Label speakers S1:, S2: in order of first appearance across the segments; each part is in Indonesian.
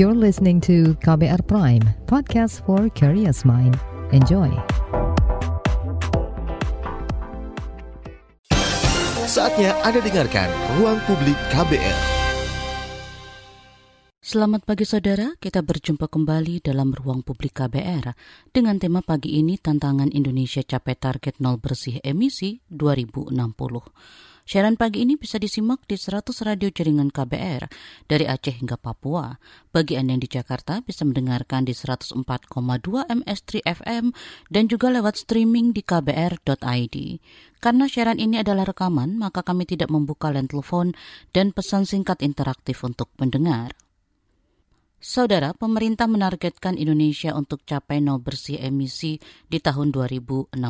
S1: You're listening to KBR Prime, podcast for curious mind. Enjoy.
S2: Saatnya Anda dengarkan Ruang Publik KBR.
S3: Selamat pagi saudara, kita berjumpa kembali dalam Ruang Publik KBR dengan tema pagi ini tantangan Indonesia capai target nol bersih emisi 2060. Siaran pagi ini bisa disimak di 100 radio jaringan KBR dari Aceh hingga Papua. Bagi Anda yang di Jakarta bisa mendengarkan di 104,2 MS3 FM dan juga lewat streaming di kbr.id. Karena siaran ini adalah rekaman, maka kami tidak membuka line telepon dan pesan singkat interaktif untuk pendengar. Saudara, pemerintah menargetkan Indonesia untuk capai nol bersih emisi di tahun 2060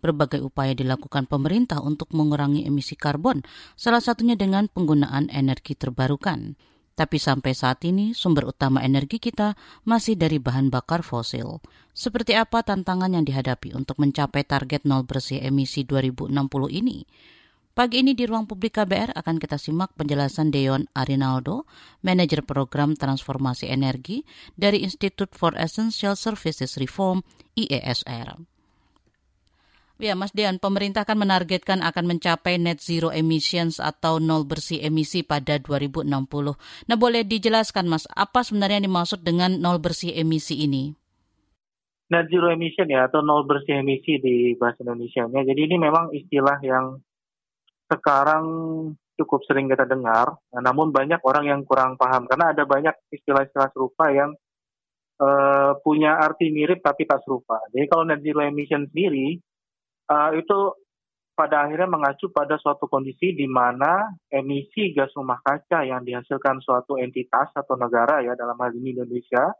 S3: berbagai upaya dilakukan pemerintah untuk mengurangi emisi karbon, salah satunya dengan penggunaan energi terbarukan. Tapi sampai saat ini sumber utama energi kita masih dari bahan bakar fosil. Seperti apa tantangan yang dihadapi untuk mencapai target nol bersih emisi 2060 ini? Pagi ini di ruang publik KBR akan kita simak penjelasan Deon Arinaldo, manajer program transformasi energi dari Institute for Essential Services Reform IESR. Ya, Mas Dian, pemerintah kan menargetkan akan mencapai net zero emissions atau nol bersih emisi pada 2060. Nah, boleh dijelaskan, Mas, apa sebenarnya yang dimaksud dengan nol bersih emisi ini?
S4: Net zero emission ya, atau nol bersih emisi di bahasa Indonesia-nya. Jadi ini memang istilah yang sekarang cukup sering kita dengar, namun banyak orang yang kurang paham karena ada banyak istilah-istilah serupa yang uh, punya arti mirip tapi tak serupa. Jadi kalau net zero emission sendiri uh, itu pada akhirnya mengacu pada suatu kondisi di mana emisi gas rumah kaca yang dihasilkan suatu entitas atau negara ya dalam hal ini Indonesia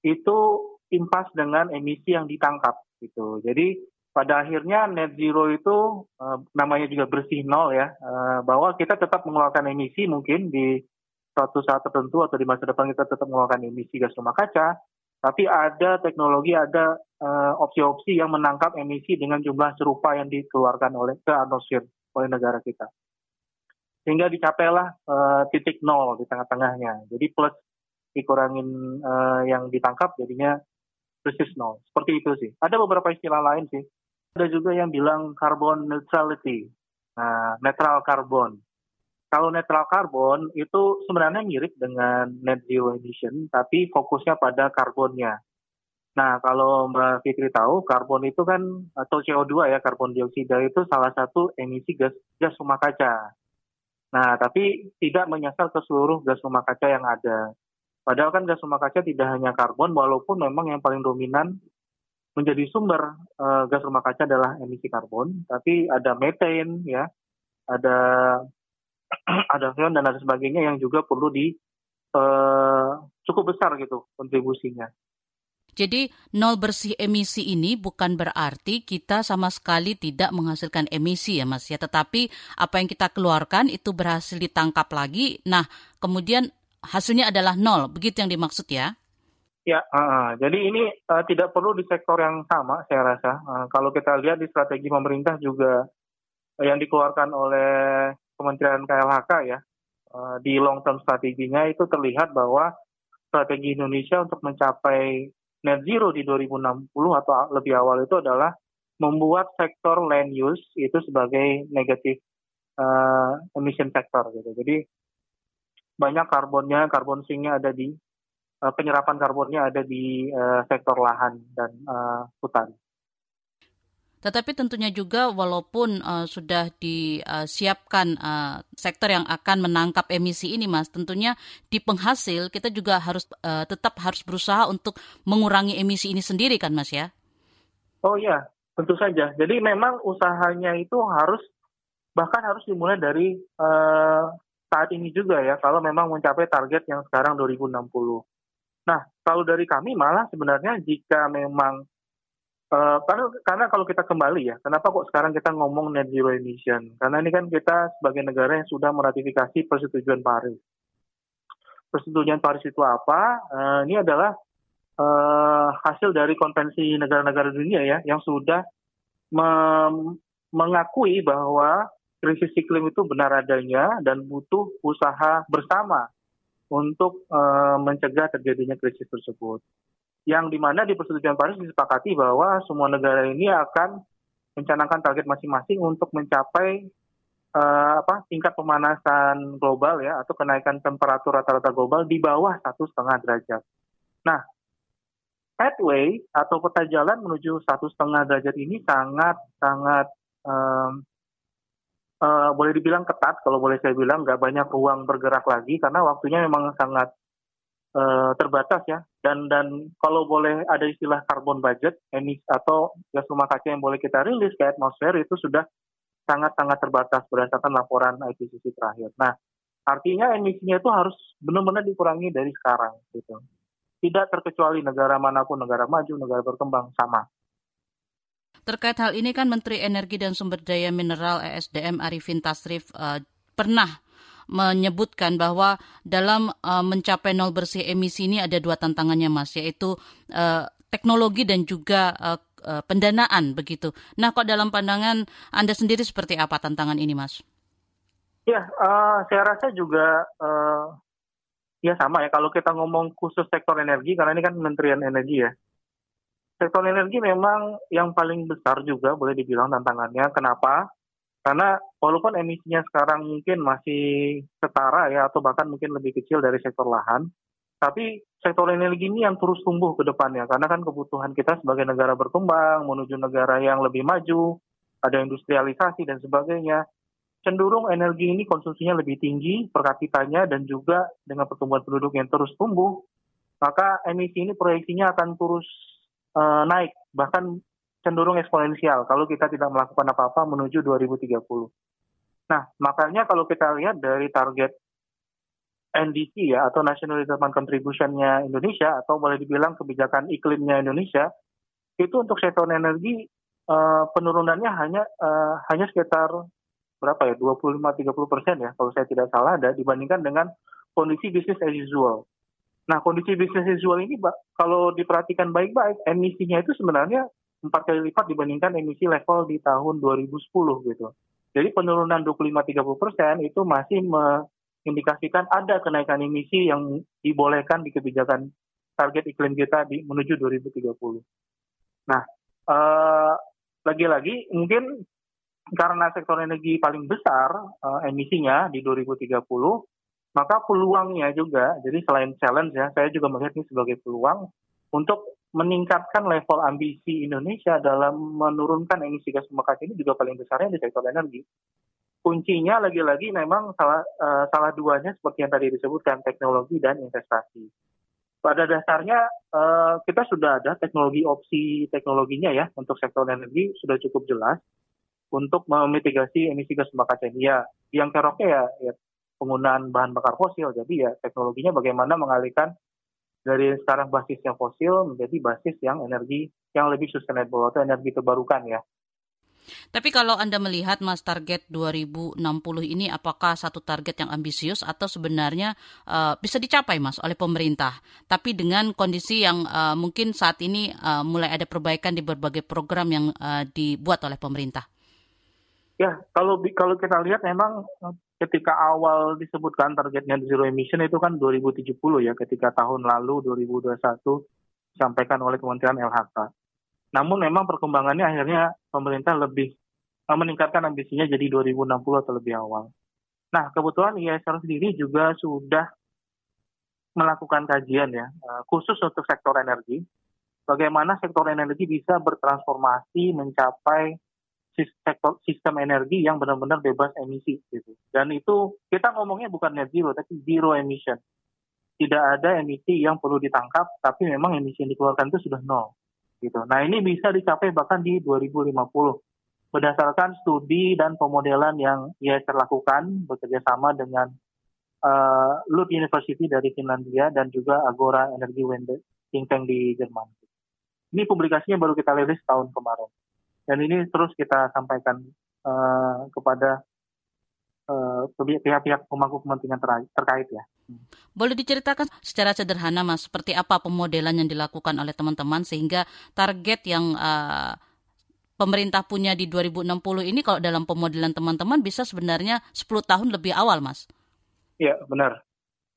S4: itu impas dengan emisi yang ditangkap gitu. Jadi pada akhirnya net zero itu uh, namanya juga bersih nol ya uh, bahwa kita tetap mengeluarkan emisi mungkin di suatu saat tertentu atau di masa depan kita tetap mengeluarkan emisi gas rumah kaca tapi ada teknologi, ada opsi-opsi yang menangkap emisi dengan jumlah serupa yang dikeluarkan oleh ke atmosfer oleh negara kita. Sehingga dicapailah uh, titik nol di tengah-tengahnya. Jadi plus dikurangin uh, yang ditangkap jadinya persis nol. Seperti itu sih. Ada beberapa istilah lain sih. Ada juga yang bilang carbon neutrality. Nah, netral karbon. Kalau netral karbon itu sebenarnya mirip dengan net zero emission, tapi fokusnya pada karbonnya. Nah, kalau Mbak Fitri tahu, karbon itu kan atau CO2 ya, karbon dioksida itu salah satu emisi gas gas rumah kaca. Nah, tapi tidak menyasar ke seluruh gas rumah kaca yang ada. Padahal kan gas rumah kaca tidak hanya karbon, walaupun memang yang paling dominan menjadi sumber uh, gas rumah kaca adalah emisi karbon, tapi ada methane ya, ada ada freon dan ada sebagainya yang juga perlu di uh, cukup besar gitu kontribusinya.
S3: Jadi nol bersih emisi ini bukan berarti kita sama sekali tidak menghasilkan emisi ya Mas ya, tetapi apa yang kita keluarkan itu berhasil ditangkap lagi. Nah, kemudian hasilnya adalah nol, begitu yang dimaksud ya?
S4: Ya, uh, jadi ini uh, tidak perlu di sektor yang sama saya rasa. Uh, kalau kita lihat di strategi pemerintah juga uh, yang dikeluarkan oleh Kementerian KLHK ya uh, di long term strateginya itu terlihat bahwa strategi Indonesia untuk mencapai net zero di 2060 atau lebih awal itu adalah membuat sektor land use itu sebagai negatif uh, emission sector gitu. Jadi banyak karbonnya, karbon sinknya ada di uh, penyerapan karbonnya ada di uh, sektor lahan dan uh, hutan.
S3: Tetapi tentunya juga walaupun uh, sudah disiapkan uh, sektor yang akan menangkap emisi ini, Mas, tentunya di penghasil kita juga harus uh, tetap harus berusaha untuk mengurangi emisi ini sendiri, kan, Mas ya?
S4: Oh iya, tentu saja. Jadi memang usahanya itu harus bahkan harus dimulai dari uh, saat ini juga ya, kalau memang mencapai target yang sekarang 2060. Nah, kalau dari kami malah sebenarnya jika memang Uh, karena, karena kalau kita kembali ya, kenapa kok sekarang kita ngomong net zero emission? Karena ini kan kita sebagai negara yang sudah meratifikasi persetujuan Paris. Persetujuan Paris itu apa? Uh, ini adalah uh, hasil dari konvensi negara-negara dunia ya, yang sudah mengakui bahwa krisis iklim itu benar adanya dan butuh usaha bersama untuk uh, mencegah terjadinya krisis tersebut. Yang di mana di persetujuan Paris disepakati bahwa semua negara ini akan mencanangkan target masing-masing untuk mencapai uh, apa tingkat pemanasan global ya atau kenaikan temperatur rata-rata global di bawah satu setengah derajat. Nah, pathway atau peta jalan menuju satu setengah derajat ini sangat sangat um, uh, boleh dibilang ketat kalau boleh saya bilang nggak banyak ruang bergerak lagi karena waktunya memang sangat uh, terbatas ya dan dan kalau boleh ada istilah carbon budget emis atau gas rumah kaca yang boleh kita rilis ke atmosfer itu sudah sangat-sangat terbatas berdasarkan laporan IPCC terakhir. Nah, artinya emisinya itu harus benar-benar dikurangi dari sekarang gitu. Tidak terkecuali negara mana pun, negara maju, negara berkembang sama.
S3: Terkait hal ini kan Menteri Energi dan Sumber Daya Mineral ESDM Arifin Tasrif uh, pernah menyebutkan bahwa dalam uh, mencapai nol bersih emisi ini ada dua tantangannya Mas, yaitu uh, teknologi dan juga uh, uh, pendanaan begitu. Nah, kok dalam pandangan Anda sendiri seperti apa tantangan ini, Mas?
S4: Ya, uh, saya rasa juga uh, ya sama ya. Kalau kita ngomong khusus sektor energi, karena ini kan Kementerian Energi ya. Sektor energi memang yang paling besar juga boleh dibilang tantangannya. Kenapa? Karena walaupun emisinya sekarang mungkin masih setara ya atau bahkan mungkin lebih kecil dari sektor lahan, tapi sektor energi ini yang terus tumbuh ke depannya karena kan kebutuhan kita sebagai negara berkembang menuju negara yang lebih maju, ada industrialisasi dan sebagainya. Cenderung energi ini konsumsinya lebih tinggi per kapitanya dan juga dengan pertumbuhan penduduk yang terus tumbuh, maka emisi ini proyeksinya akan terus uh, naik bahkan cenderung eksponensial kalau kita tidak melakukan apa-apa menuju 2030. Nah, makanya kalau kita lihat dari target NDC ya atau National Development Contribution-nya Indonesia atau boleh dibilang kebijakan iklimnya Indonesia itu untuk sektor energi uh, penurunannya hanya uh, hanya sekitar berapa ya 25-30 persen ya kalau saya tidak salah ada dibandingkan dengan kondisi bisnis as usual. Nah kondisi bisnis as usual ini kalau diperhatikan baik-baik emisinya itu sebenarnya empat kali lipat dibandingkan emisi level di tahun 2010 gitu. Jadi penurunan 25-30 persen itu masih me indikasikan ada kenaikan emisi yang dibolehkan di kebijakan target iklim kita di menuju 2030. Nah, eh, lagi-lagi mungkin karena sektor energi paling besar eh, emisinya di 2030, maka peluangnya juga, jadi selain challenge ya, saya juga melihat ini sebagai peluang untuk meningkatkan level ambisi Indonesia dalam menurunkan emisi gas rumah kaca ini juga paling besarnya di sektor energi kuncinya lagi-lagi memang salah uh, salah duanya seperti yang tadi disebutkan teknologi dan investasi. Pada dasarnya uh, kita sudah ada teknologi opsi teknologinya ya untuk sektor energi sudah cukup jelas untuk memitigasi emisi gas rumah kaca ini ya. Yang keroknya ya, ya penggunaan bahan bakar fosil. Jadi ya teknologinya bagaimana mengalihkan dari sekarang basisnya fosil menjadi basis yang energi yang lebih sustainable atau energi terbarukan ya.
S3: Tapi kalau Anda melihat Mas target 2060 ini apakah satu target yang ambisius atau sebenarnya uh, bisa dicapai Mas oleh pemerintah, tapi dengan kondisi yang uh, mungkin saat ini uh, mulai ada perbaikan di berbagai program yang uh, dibuat oleh pemerintah.
S4: Ya, kalau kalau kita lihat memang ketika awal disebutkan targetnya zero emission itu kan 2070 ya, ketika tahun lalu 2021 disampaikan oleh Kementerian LHK. Namun memang perkembangannya akhirnya pemerintah lebih eh, meningkatkan ambisinya jadi 2060 atau lebih awal. Nah, kebetulan ISR sendiri juga sudah melakukan kajian ya, eh, khusus untuk sektor energi, bagaimana sektor energi bisa bertransformasi mencapai sektor sistem energi yang benar-benar bebas emisi gitu. Dan itu kita ngomongnya bukan net zero tapi zero emission. Tidak ada emisi yang perlu ditangkap, tapi memang emisi yang dikeluarkan itu sudah nol gitu. Nah ini bisa dicapai bahkan di 2050 berdasarkan studi dan pemodelan yang ia lakukan bekerja sama dengan uh, Lund University dari Finlandia dan juga Agora Energy Wende think tank di Jerman. Ini publikasinya baru kita rilis tahun kemarin. Dan ini terus kita sampaikan uh, kepada Eh, pihak-pihak pemangku kepentingan terkait ya.
S3: Boleh diceritakan secara sederhana mas, seperti apa pemodelan yang dilakukan oleh teman-teman sehingga target yang uh, pemerintah punya di 2060 ini kalau dalam pemodelan teman-teman bisa sebenarnya 10 tahun lebih awal mas?
S4: Iya benar.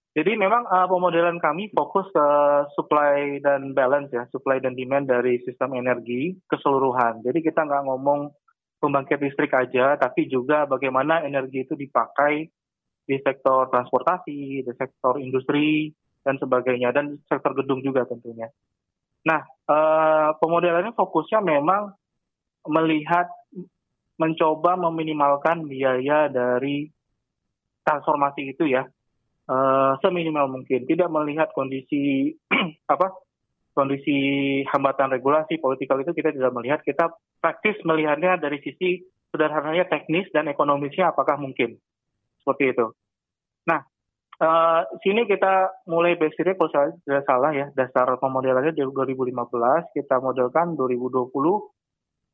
S4: Jadi memang uh, pemodelan kami fokus ke supply dan balance ya, supply dan demand dari sistem energi keseluruhan. Jadi kita nggak ngomong pembangkit listrik aja, tapi juga bagaimana energi itu dipakai di sektor transportasi, di sektor industri dan sebagainya, dan sektor gedung juga tentunya. Nah, uh, pemodelannya fokusnya memang melihat mencoba meminimalkan biaya dari transformasi itu ya uh, seminimal mungkin, tidak melihat kondisi apa kondisi hambatan regulasi politikal itu kita tidak melihat, kita praktis melihatnya dari sisi sederhananya teknis dan ekonomisnya apakah mungkin seperti itu. Nah, uh, sini kita mulai basicnya kalau saya tidak salah ya dasar pemodelannya dari 2015 kita modelkan 2020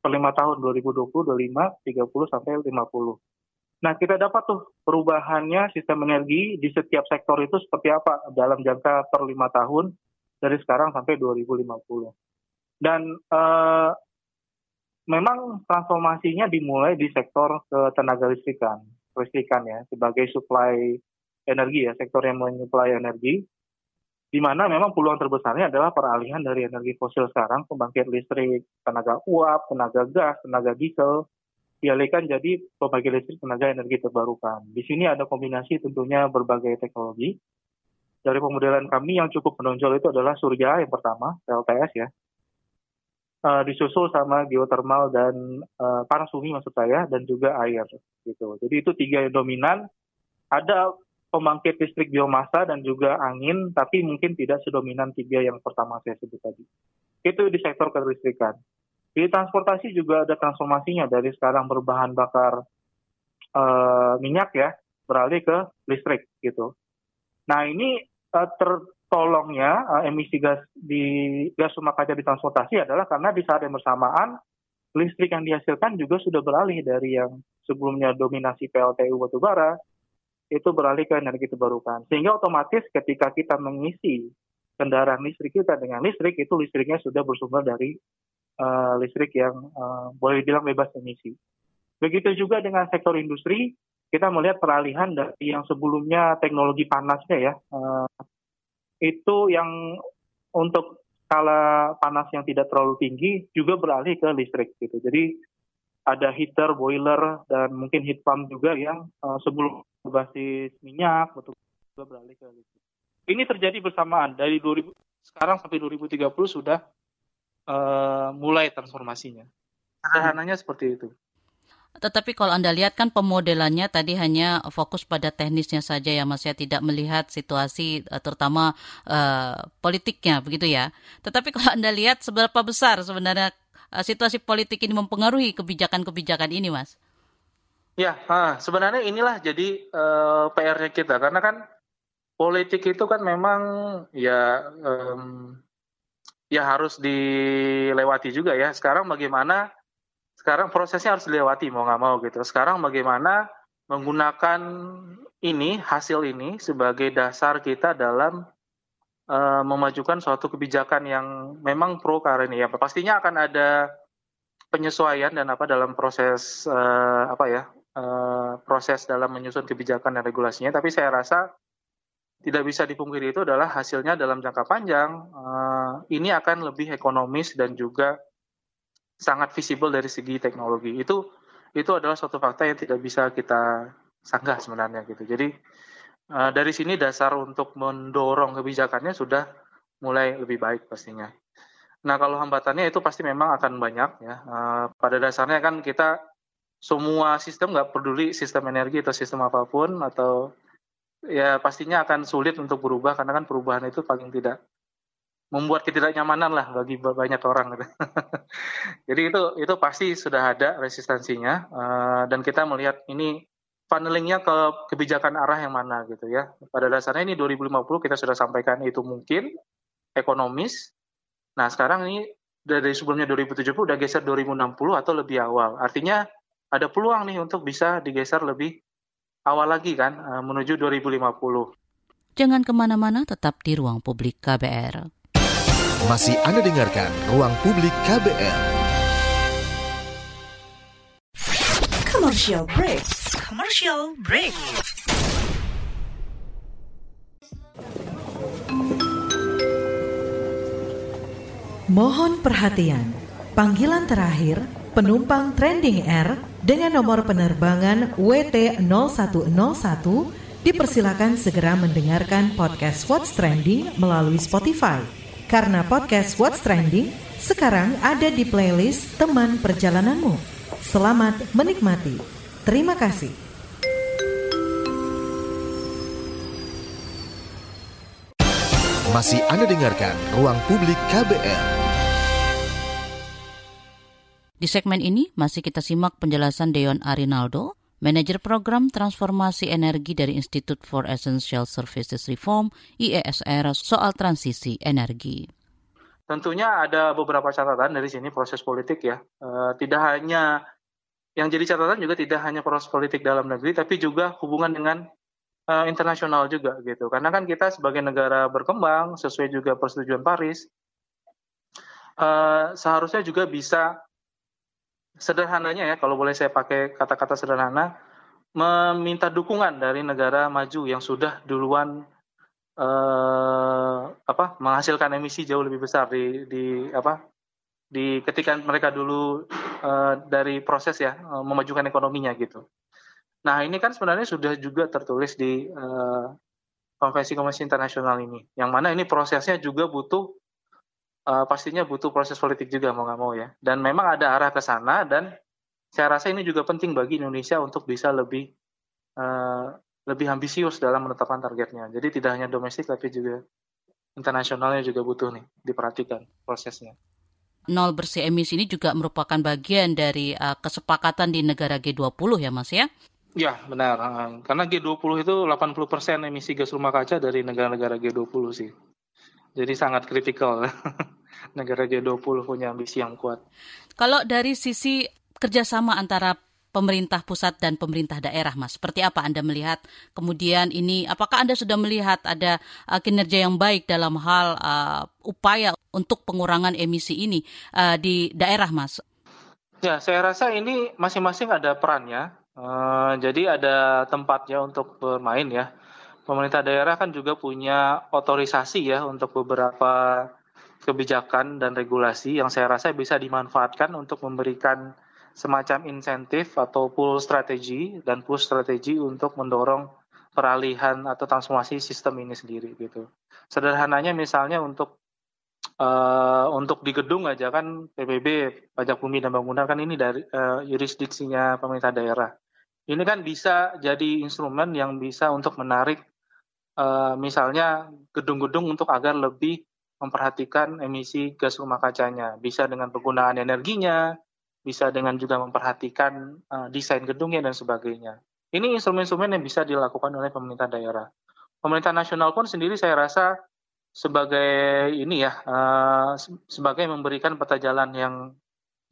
S4: per lima tahun 2020, 25, 30 sampai 50. Nah, kita dapat tuh perubahannya sistem energi di setiap sektor itu seperti apa dalam jangka per lima tahun dari sekarang sampai 2050. Dan uh, memang transformasinya dimulai di sektor ketenaga listrikan, listrikan ya, sebagai supply energi ya, sektor yang menyuplai energi, di mana memang peluang terbesarnya adalah peralihan dari energi fosil sekarang, pembangkit listrik, tenaga uap, tenaga gas, tenaga diesel, dialihkan jadi pembangkit listrik tenaga energi terbarukan. Di sini ada kombinasi tentunya berbagai teknologi. Dari pemodelan kami yang cukup menonjol itu adalah surya yang pertama, LTS ya. Uh, disusul sama geothermal dan uh, panas bumi maksud saya dan juga air gitu. Jadi itu tiga yang dominan. Ada pembangkit listrik biomasa dan juga angin, tapi mungkin tidak sedominan tiga yang pertama saya sebut tadi. Itu di sektor kelistrikan. Di transportasi juga ada transformasinya dari sekarang berbahan bakar uh, minyak ya beralih ke listrik gitu. Nah ini uh, tertolongnya uh, emisi gas di gas rumah kaca di transportasi adalah karena di saat yang bersamaan listrik yang dihasilkan juga sudah beralih dari yang sebelumnya dominasi PLTU batubara itu beralih ke energi terbarukan. Sehingga otomatis ketika kita mengisi kendaraan listrik kita dengan listrik itu listriknya sudah bersumber dari uh, listrik yang uh, boleh dibilang bebas emisi. Begitu juga dengan sektor industri, kita melihat peralihan dari yang sebelumnya teknologi panasnya ya, uh, itu yang untuk skala panas yang tidak terlalu tinggi juga beralih ke listrik gitu. Jadi ada heater, boiler, dan mungkin heat pump juga yang uh, sebelum berbasis minyak betul juga beralih ke listrik. Ini terjadi bersamaan dari 2000 sekarang sampai 2030 sudah uh, mulai transformasinya. Sederhananya seperti itu.
S3: Tetapi kalau Anda lihat kan pemodelannya tadi hanya fokus pada teknisnya saja ya Mas ya tidak melihat situasi eh, terutama uh, politiknya begitu ya. Tetapi kalau Anda lihat seberapa besar sebenarnya uh, situasi politik ini mempengaruhi kebijakan-kebijakan ini Mas?
S4: Ya, ah, sebenarnya inilah jadi uh, PR-nya kita karena kan politik itu kan memang ya um, ya harus dilewati juga ya. Sekarang bagaimana? Sekarang prosesnya harus dilewati mau nggak mau gitu. Sekarang bagaimana menggunakan ini hasil ini sebagai dasar kita dalam uh, memajukan suatu kebijakan yang memang pro ini ya. Pastinya akan ada penyesuaian dan apa dalam proses uh, apa ya uh, proses dalam menyusun kebijakan dan regulasinya. Tapi saya rasa tidak bisa dipungkiri itu adalah hasilnya dalam jangka panjang uh, ini akan lebih ekonomis dan juga sangat visible dari segi teknologi. Itu itu adalah suatu fakta yang tidak bisa kita sanggah sebenarnya gitu. Jadi uh, dari sini dasar untuk mendorong kebijakannya sudah mulai lebih baik pastinya. Nah kalau hambatannya itu pasti memang akan banyak ya. Uh, pada dasarnya kan kita semua sistem nggak peduli sistem energi atau sistem apa pun atau ya pastinya akan sulit untuk berubah karena kan perubahan itu paling tidak membuat ketidaknyamanan lah bagi banyak orang gitu. Jadi itu itu pasti sudah ada resistensinya uh, dan kita melihat ini funnelingnya ke kebijakan arah yang mana gitu ya. Pada dasarnya ini 2050 kita sudah sampaikan itu mungkin ekonomis. Nah sekarang ini dari sebelumnya 2070 udah geser 2060 atau lebih awal. Artinya ada peluang nih untuk bisa digeser lebih awal lagi kan eh, menuju 2050.
S3: Jangan ke mana-mana, tetap di ruang publik KBR.
S2: Masih Anda dengarkan ruang publik KBR. Commercial break. Commercial break.
S5: Mohon perhatian, panggilan terakhir penumpang Trending Air dengan nomor penerbangan WT0101 dipersilakan segera mendengarkan podcast What's Trending melalui Spotify. Karena podcast What's Trending sekarang ada di playlist teman perjalananmu. Selamat menikmati. Terima kasih.
S2: Masih Anda dengarkan Ruang Publik KBR.
S3: Di segmen ini masih kita simak penjelasan Deon Arinaldo, Manajer Program Transformasi Energi dari Institute for Essential Services Reform IESR soal transisi energi.
S4: Tentunya ada beberapa catatan dari sini proses politik ya. E, tidak hanya yang jadi catatan juga tidak hanya proses politik dalam negeri, tapi juga hubungan dengan e, internasional juga gitu. Karena kan kita sebagai negara berkembang sesuai juga persetujuan Paris, e, seharusnya juga bisa sederhananya ya, kalau boleh saya pakai kata-kata sederhana, meminta dukungan dari negara maju yang sudah duluan eh, apa menghasilkan emisi jauh lebih besar di di apa di ketika mereka dulu eh, dari proses ya eh, memajukan ekonominya gitu. Nah ini kan sebenarnya sudah juga tertulis di eh, konvensi-konvensi internasional ini, yang mana ini prosesnya juga butuh uh, pastinya butuh proses politik juga mau nggak mau ya. Dan memang ada arah ke sana dan saya rasa ini juga penting bagi Indonesia untuk bisa lebih uh, lebih ambisius dalam menetapkan targetnya. Jadi tidak hanya domestik tapi juga internasionalnya juga butuh nih diperhatikan prosesnya.
S3: Nol bersih emisi ini juga merupakan bagian dari uh, kesepakatan di negara G20 ya Mas ya?
S4: Ya benar, karena G20 itu 80% emisi gas rumah kaca dari negara-negara G20 sih. Jadi sangat kritikal. negara G20 punya ambisi yang kuat.
S3: Kalau dari sisi kerjasama antara pemerintah pusat dan pemerintah daerah, Mas. Seperti apa Anda melihat? Kemudian ini, apakah Anda sudah melihat ada uh, kinerja yang baik dalam hal uh, upaya untuk pengurangan emisi ini uh, di daerah, Mas?
S4: Ya, saya rasa ini masing-masing ada perannya. Uh, jadi ada tempatnya untuk bermain ya. Pemerintah daerah kan juga punya otorisasi ya untuk beberapa kebijakan dan regulasi yang saya rasa bisa dimanfaatkan untuk memberikan semacam insentif atau pool strategi dan push strategi untuk mendorong peralihan atau transformasi sistem ini sendiri gitu. Sederhananya misalnya untuk uh, untuk di gedung aja kan PBB pajak bumi dan bangunan kan ini dari uh, yurisdiksinya pemerintah daerah. Ini kan bisa jadi instrumen yang bisa untuk menarik uh, misalnya gedung-gedung untuk agar lebih memperhatikan emisi gas rumah kacanya. Bisa dengan penggunaan energinya, bisa dengan juga memperhatikan uh, desain gedungnya dan sebagainya. Ini instrumen-instrumen yang bisa dilakukan oleh pemerintah daerah. Pemerintah nasional pun sendiri saya rasa sebagai ini ya, uh, sebagai memberikan peta jalan yang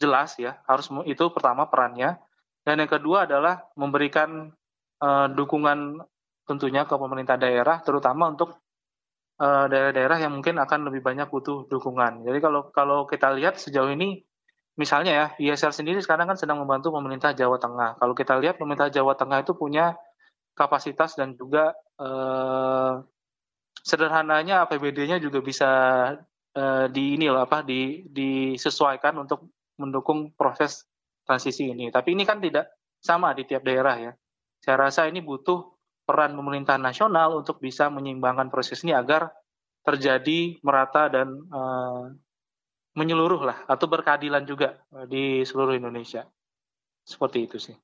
S4: jelas ya, harus itu pertama perannya. Dan yang kedua adalah memberikan uh, dukungan tentunya ke pemerintah daerah, terutama untuk Eh, daerah-daerah yang mungkin akan lebih banyak butuh dukungan. Jadi kalau kalau kita lihat sejauh ini, misalnya ya, ISR sendiri sekarang kan sedang membantu pemerintah Jawa Tengah. Kalau kita lihat pemerintah Jawa Tengah itu punya kapasitas dan juga eh, sederhananya APBD-nya juga bisa eh, di ini loh apa di disesuaikan untuk mendukung proses transisi ini. Tapi ini kan tidak sama di tiap daerah ya. Saya rasa ini butuh peran pemerintah nasional untuk bisa menyeimbangkan proses ini agar terjadi merata dan uh, menyeluruh lah atau berkeadilan juga eh, di seluruh Indonesia. Seperti itu sih.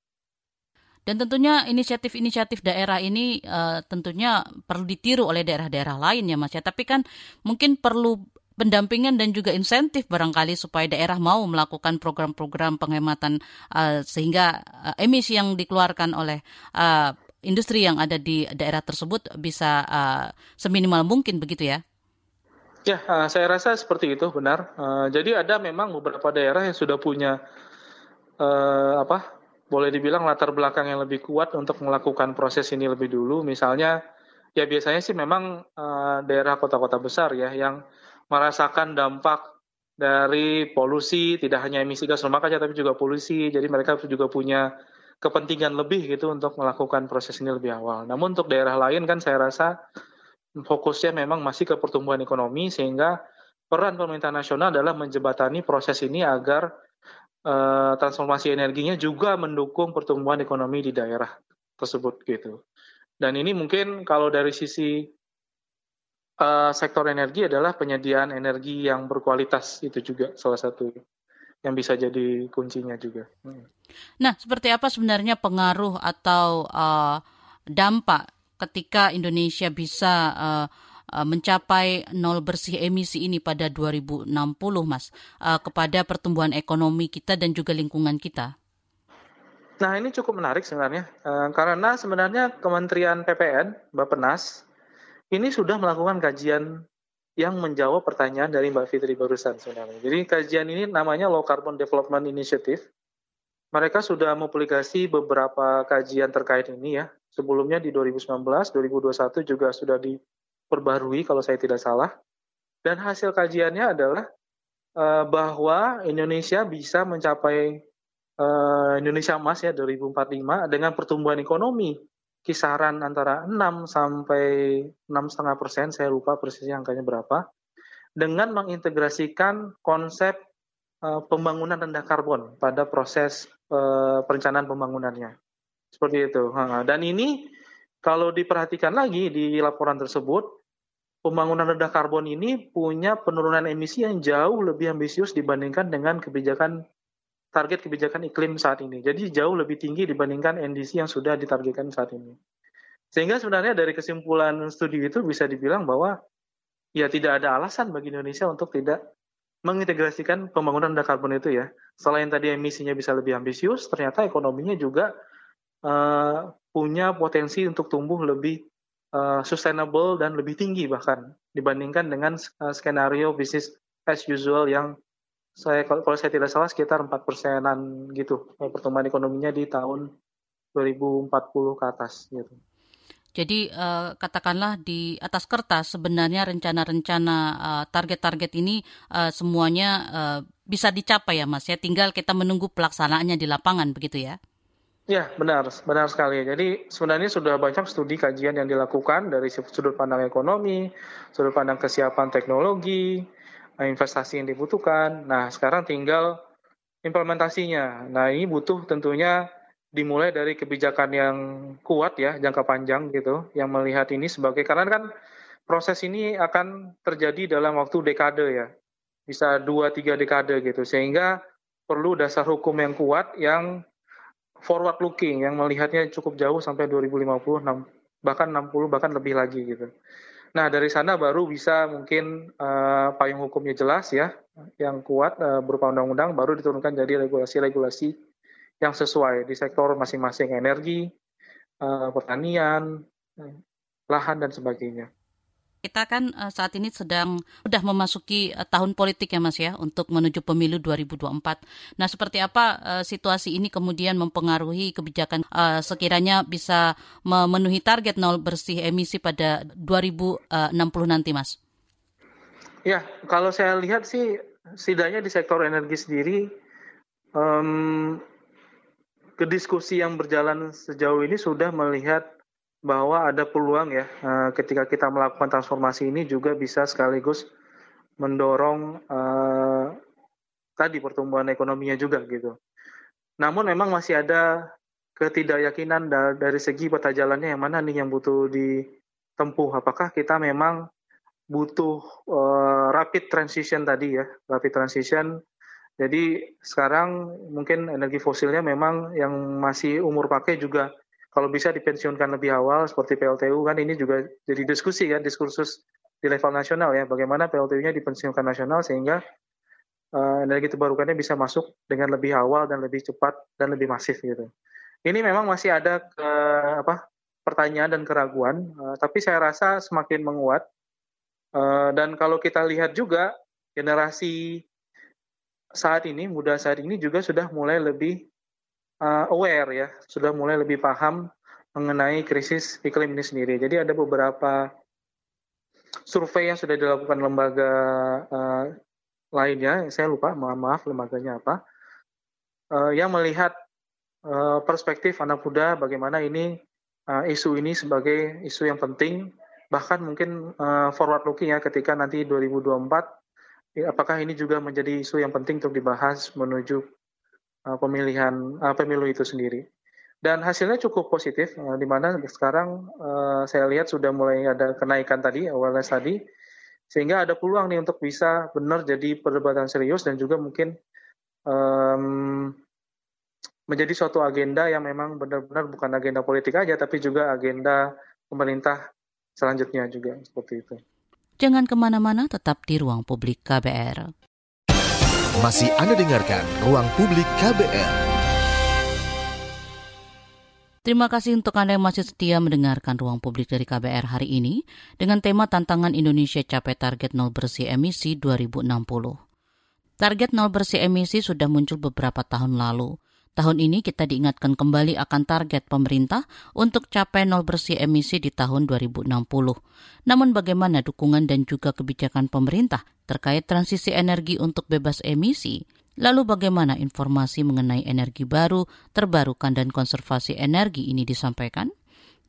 S3: Dan tentunya inisiatif-inisiatif daerah ini uh, tentunya perlu ditiru oleh daerah-daerah lain ya Mas ya. Tapi kan mungkin perlu pendampingan dan juga insentif barangkali supaya daerah mau melakukan program-program penghematan uh, sehingga uh, emisi yang dikeluarkan oleh uh, industri yang ada di daerah tersebut bisa uh, seminimal mungkin begitu ya?
S4: Ya, uh, saya rasa seperti itu benar. Uh, jadi ada memang beberapa daerah yang sudah punya uh, apa? Boleh dibilang latar belakang yang lebih kuat untuk melakukan proses ini lebih dulu. Misalnya, ya biasanya sih memang uh, daerah kota-kota besar ya yang merasakan dampak dari polusi, tidak hanya emisi gas rumah kaca tapi juga polusi. Jadi mereka juga punya kepentingan lebih gitu untuk melakukan proses ini lebih awal. Namun untuk daerah lain kan saya rasa fokusnya memang masih ke pertumbuhan ekonomi sehingga peran pemerintah nasional adalah menjebatani proses ini agar uh, transformasi energinya juga mendukung pertumbuhan ekonomi di daerah tersebut gitu. Dan ini mungkin kalau dari sisi uh, sektor energi adalah penyediaan energi yang berkualitas itu juga salah satu yang bisa jadi kuncinya juga. Hmm.
S3: Nah, seperti apa sebenarnya pengaruh atau uh, dampak ketika Indonesia bisa uh, mencapai nol bersih emisi ini pada 2060, Mas, uh, kepada pertumbuhan ekonomi kita dan juga lingkungan kita?
S4: Nah, ini cukup menarik sebenarnya, uh, karena sebenarnya Kementerian PPN, Bappenas, ini sudah melakukan kajian yang menjawab pertanyaan dari Mbak Fitri barusan sebenarnya. Jadi kajian ini namanya Low Carbon Development Initiative. Mereka sudah mempublikasi beberapa kajian terkait ini ya. Sebelumnya di 2019, 2021 juga sudah diperbarui kalau saya tidak salah. Dan hasil kajiannya adalah uh, bahwa Indonesia bisa mencapai uh, Indonesia emas ya 2045 dengan pertumbuhan ekonomi kisaran antara 6 sampai 6,5 persen, saya lupa persisnya angkanya berapa, dengan mengintegrasikan konsep uh, pembangunan rendah karbon pada proses uh, perencanaan pembangunannya. Seperti itu. Dan ini kalau diperhatikan lagi di laporan tersebut, pembangunan rendah karbon ini punya penurunan emisi yang jauh lebih ambisius dibandingkan dengan kebijakan target kebijakan iklim saat ini. Jadi jauh lebih tinggi dibandingkan NDC yang sudah ditargetkan saat ini. Sehingga sebenarnya dari kesimpulan studi itu bisa dibilang bahwa ya tidak ada alasan bagi Indonesia untuk tidak mengintegrasikan pembangunan rendah karbon itu ya. Selain tadi emisinya bisa lebih ambisius, ternyata ekonominya juga uh, punya potensi untuk tumbuh lebih uh, sustainable dan lebih tinggi bahkan dibandingkan dengan uh, skenario bisnis as usual yang saya kalau, saya tidak salah sekitar 4 persenan gitu pertumbuhan ekonominya di tahun 2040 ke atas gitu.
S3: Jadi uh, katakanlah di atas kertas sebenarnya rencana-rencana uh, target-target ini uh, semuanya uh, bisa dicapai ya Mas ya. Tinggal kita menunggu pelaksanaannya di lapangan begitu ya.
S4: Ya benar, benar sekali. Jadi sebenarnya sudah banyak studi kajian yang dilakukan dari sudut pandang ekonomi, sudut pandang kesiapan teknologi, investasi yang dibutuhkan. Nah, sekarang tinggal implementasinya. Nah, ini butuh tentunya dimulai dari kebijakan yang kuat ya, jangka panjang gitu, yang melihat ini sebagai karena kan proses ini akan terjadi dalam waktu dekade ya, bisa dua tiga dekade gitu, sehingga perlu dasar hukum yang kuat yang forward looking, yang melihatnya cukup jauh sampai 2050, bahkan 60 bahkan lebih lagi gitu. Nah, dari sana baru bisa mungkin uh, payung hukumnya jelas ya, yang kuat uh, berupa undang-undang, baru diturunkan jadi regulasi-regulasi yang sesuai di sektor masing-masing energi, uh, pertanian, lahan dan sebagainya.
S3: Kita kan uh, saat ini sedang sudah memasuki uh, tahun politik ya Mas ya untuk menuju pemilu 2024. Nah, seperti apa uh, situasi ini kemudian mempengaruhi kebijakan sekiranya bisa memenuhi target nol bersih emisi pada 2060 nanti Mas?
S4: Ya, kalau saya lihat sih setidaknya di sektor energi sendiri um, kediskusi yang berjalan sejauh ini sudah melihat bahwa ada peluang ya uh, ketika kita melakukan transformasi ini juga bisa sekaligus mendorong uh, tadi pertumbuhan ekonominya juga gitu. Namun memang masih ada ketidakyakinan dari segi peta jalannya yang mana nih yang butuh ditempuh. Apakah kita memang butuh uh, rapid transition tadi ya, rapid transition. Jadi sekarang mungkin energi fosilnya memang yang masih umur pakai juga kalau bisa dipensiunkan lebih awal seperti PLTU kan ini juga jadi diskusi kan diskursus di level nasional ya bagaimana PLTU-nya dipensiunkan nasional sehingga uh, energi terbarukannya bisa masuk dengan lebih awal dan lebih cepat dan lebih masif gitu. Ini memang masih ada ke, apa pertanyaan dan keraguan, uh, tapi saya rasa semakin menguat. Uh, dan kalau kita lihat juga generasi saat ini, muda saat ini juga sudah mulai lebih uh, aware ya, sudah mulai lebih paham mengenai krisis iklim ini sendiri. Jadi ada beberapa survei yang sudah dilakukan lembaga uh, lainnya, saya lupa, mohon maaf lembaganya apa, uh, yang melihat uh, perspektif anak muda bagaimana ini uh, isu ini sebagai isu yang penting, bahkan mungkin uh, forward looking ya ketika nanti 2024 apakah ini juga menjadi isu yang penting untuk dibahas menuju uh, pemilihan uh, pemilu itu sendiri. Dan hasilnya cukup positif, uh, di mana sekarang uh, saya lihat sudah mulai ada kenaikan tadi, awareness tadi, sehingga ada peluang nih untuk bisa benar jadi perdebatan serius dan juga mungkin um, menjadi suatu agenda yang memang benar-benar bukan agenda politik aja, tapi juga agenda pemerintah selanjutnya juga seperti itu.
S3: Jangan ke mana-mana, tetap di ruang publik KBR.
S2: Masih Anda dengarkan ruang publik KBR.
S3: Terima kasih untuk Anda yang masih setia mendengarkan ruang publik dari KBR hari ini dengan tema tantangan Indonesia capai target nol bersih emisi 2060. Target nol bersih emisi sudah muncul beberapa tahun lalu. Tahun ini kita diingatkan kembali akan target pemerintah untuk capai nol bersih emisi di tahun 2060. Namun bagaimana dukungan dan juga kebijakan pemerintah terkait transisi energi untuk bebas emisi? Lalu bagaimana informasi mengenai energi baru, terbarukan dan konservasi energi ini disampaikan?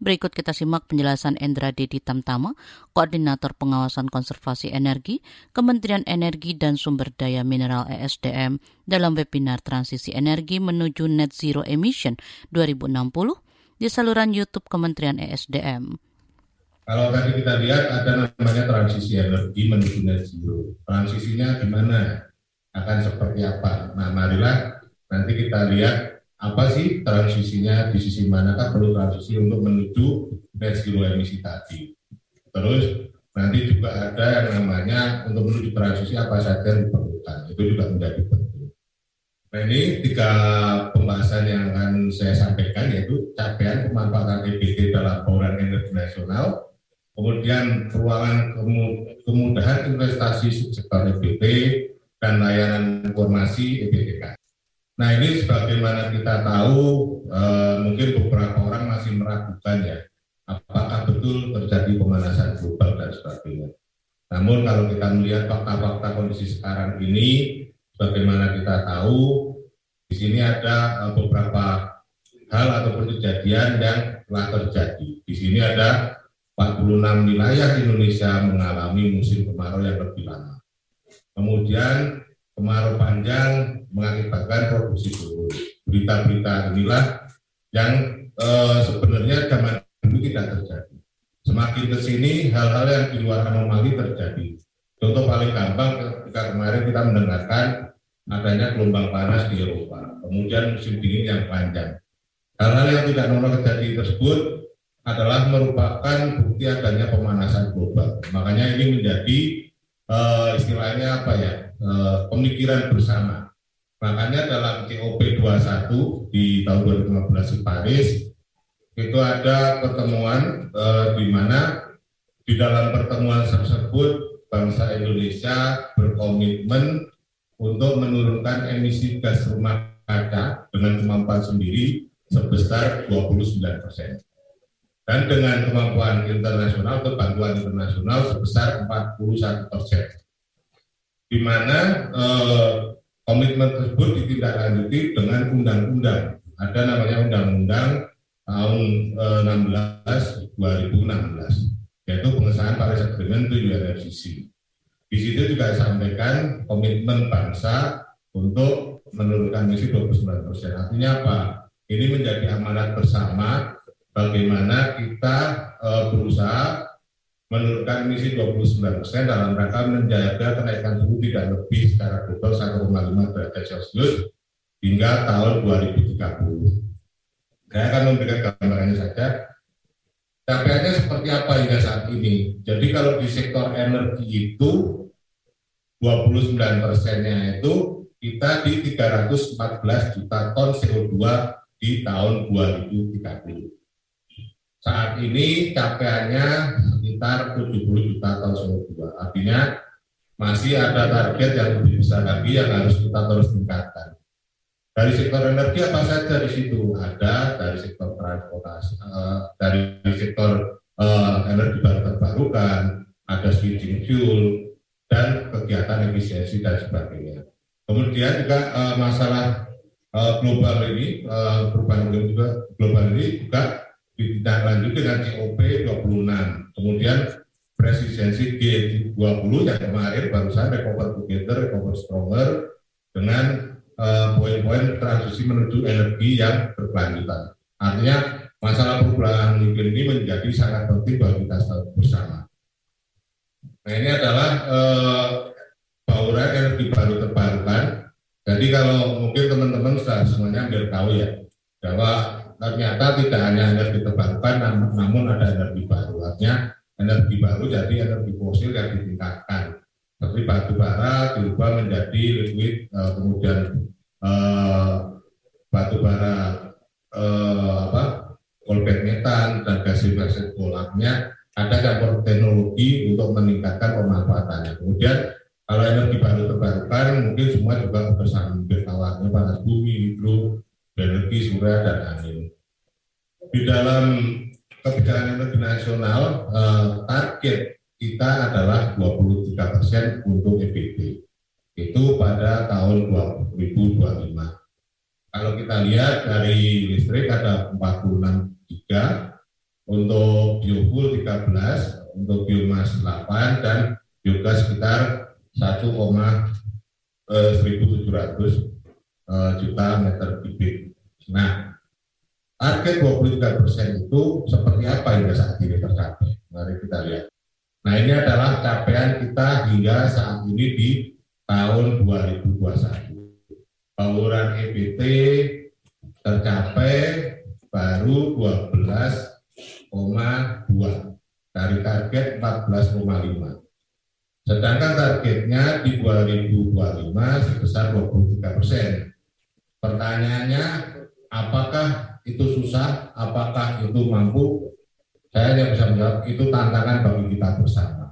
S3: Berikut kita simak penjelasan Endra Dedi Tamtama, Koordinator Pengawasan Konservasi Energi, Kementerian Energi dan Sumber Daya Mineral ESDM dalam webinar Transisi Energi menuju Net Zero Emission 2060 di saluran YouTube Kementerian ESDM.
S6: Kalau tadi kita lihat ada namanya transisi energi menuju net zero. Transisinya gimana? akan seperti apa. Nah, marilah nanti kita lihat apa sih transisinya di sisi manakah perlu transisi untuk menuju net zero emisi tadi. Terus nanti juga ada yang namanya untuk menuju transisi apa saja yang diperlukan. Itu juga menjadi penting. Nah ini tiga pembahasan yang akan saya sampaikan yaitu capaian pemanfaatan EBT dalam bauran energi nasional, kemudian peluangan kemudahan investasi subsektor EBT, dan layanan informasi EBTK. Nah ini sebagaimana kita tahu eh, mungkin beberapa orang masih meragukan ya apakah betul terjadi pemanasan global dan sebagainya. Namun kalau kita melihat fakta-fakta kondisi sekarang ini, bagaimana kita tahu di sini ada eh, beberapa hal ataupun kejadian yang telah terjadi. Di sini ada 46 wilayah Indonesia mengalami musim kemarau yang lebih lama. Kemudian kemarau panjang mengakibatkan produksi turun. Berita-berita inilah yang eh, sebenarnya zaman dulu tidak terjadi. Semakin ke sini hal-hal yang di luar anomali terjadi. Contoh paling gampang ketika kemarin kita mendengarkan adanya gelombang panas di Eropa, kemudian musim dingin yang panjang. Hal-hal yang tidak normal terjadi tersebut adalah merupakan bukti adanya pemanasan global. Makanya ini menjadi uh, istilahnya apa ya uh, pemikiran bersama. Makanya dalam COP 21 di tahun 2015 di Paris itu ada pertemuan uh, di mana di dalam pertemuan tersebut bangsa Indonesia berkomitmen untuk menurunkan emisi gas rumah kaca dengan kemampuan sendiri sebesar 29 persen dan dengan kemampuan internasional atau bantuan internasional sebesar 41 persen. Di mana eh, komitmen tersebut ditindaklanjuti dengan undang-undang. Ada namanya undang-undang tahun eh, 16 2016 yaitu pengesahan Paris Agreement to UNFCCC. Di situ juga disampaikan komitmen bangsa untuk menurunkan emisi 29 persen. Artinya apa? Ini menjadi amanat bersama bagaimana kita uh, berusaha menurunkan emisi 29 persen dalam rangka menjaga kenaikan suhu tidak lebih secara global 1,5 derajat Celcius hingga tahun 2030. Saya akan memberikan gambarannya saja. Capaiannya seperti apa hingga saat ini? Jadi kalau di sektor energi itu 29 persennya itu kita di 314 juta ton CO2 di tahun 2030. Saat ini capaiannya sekitar 70 juta ton CO2. Artinya masih ada target yang lebih besar lagi yang harus kita terus tingkatkan. Dari sektor energi apa saja di situ? Ada dari sektor transportasi, uh, dari sektor uh, energi baru terbarukan, ada switching fuel, dan kegiatan efisiensi dan sebagainya. Kemudian juga uh, masalah global ini, perubahan global ini juga ditindaklanjuti dengan COP 26. Kemudian presidensi G20 yang kemarin barusan recover together, recover stronger dengan uh, poin-poin transisi menuju energi yang berkelanjutan. Artinya masalah perubahan iklim ini menjadi sangat penting bagi kita bersama. Nah ini adalah uh, bauran energi baru terbarukan. Jadi kalau mungkin teman-teman sudah semuanya biar tahu ya bahwa ternyata tidak hanya energi terbarukan namun ada energi baru. Artinya energi baru jadi energi fosil yang ditingkatkan. Seperti batu bara diubah menjadi liquid, uh, kemudian uh, batu bara uh, apa, kolbet metan dan gas sirkulasinya ada campur teknologi untuk meningkatkan pemanfaatannya. Kemudian kalau energi baru terbarukan mungkin semua juga bersama bertawarnya panas bumi, hidro, energi surya dan angin. Di dalam kebijakan energi nasional eh, target kita adalah 23 persen untuk EBB. Itu pada tahun 2025. Kalau kita lihat dari listrik ada 46 giga, untuk biofuel 13, untuk biomas 8, dan biogas sekitar 1,1700 eh, juta meter kubik. Nah, target 23 persen itu seperti apa hingga saat ini tercapai? Mari kita lihat. Nah, ini adalah capaian kita hingga saat ini di tahun 2021. Bauran EBT tercapai baru 12,2 dari target 14,5. Sedangkan targetnya di 2025 sebesar 23 persen. Pertanyaannya, apakah itu susah? Apakah itu mampu? Saya yang bisa menjawab, itu tantangan bagi kita bersama.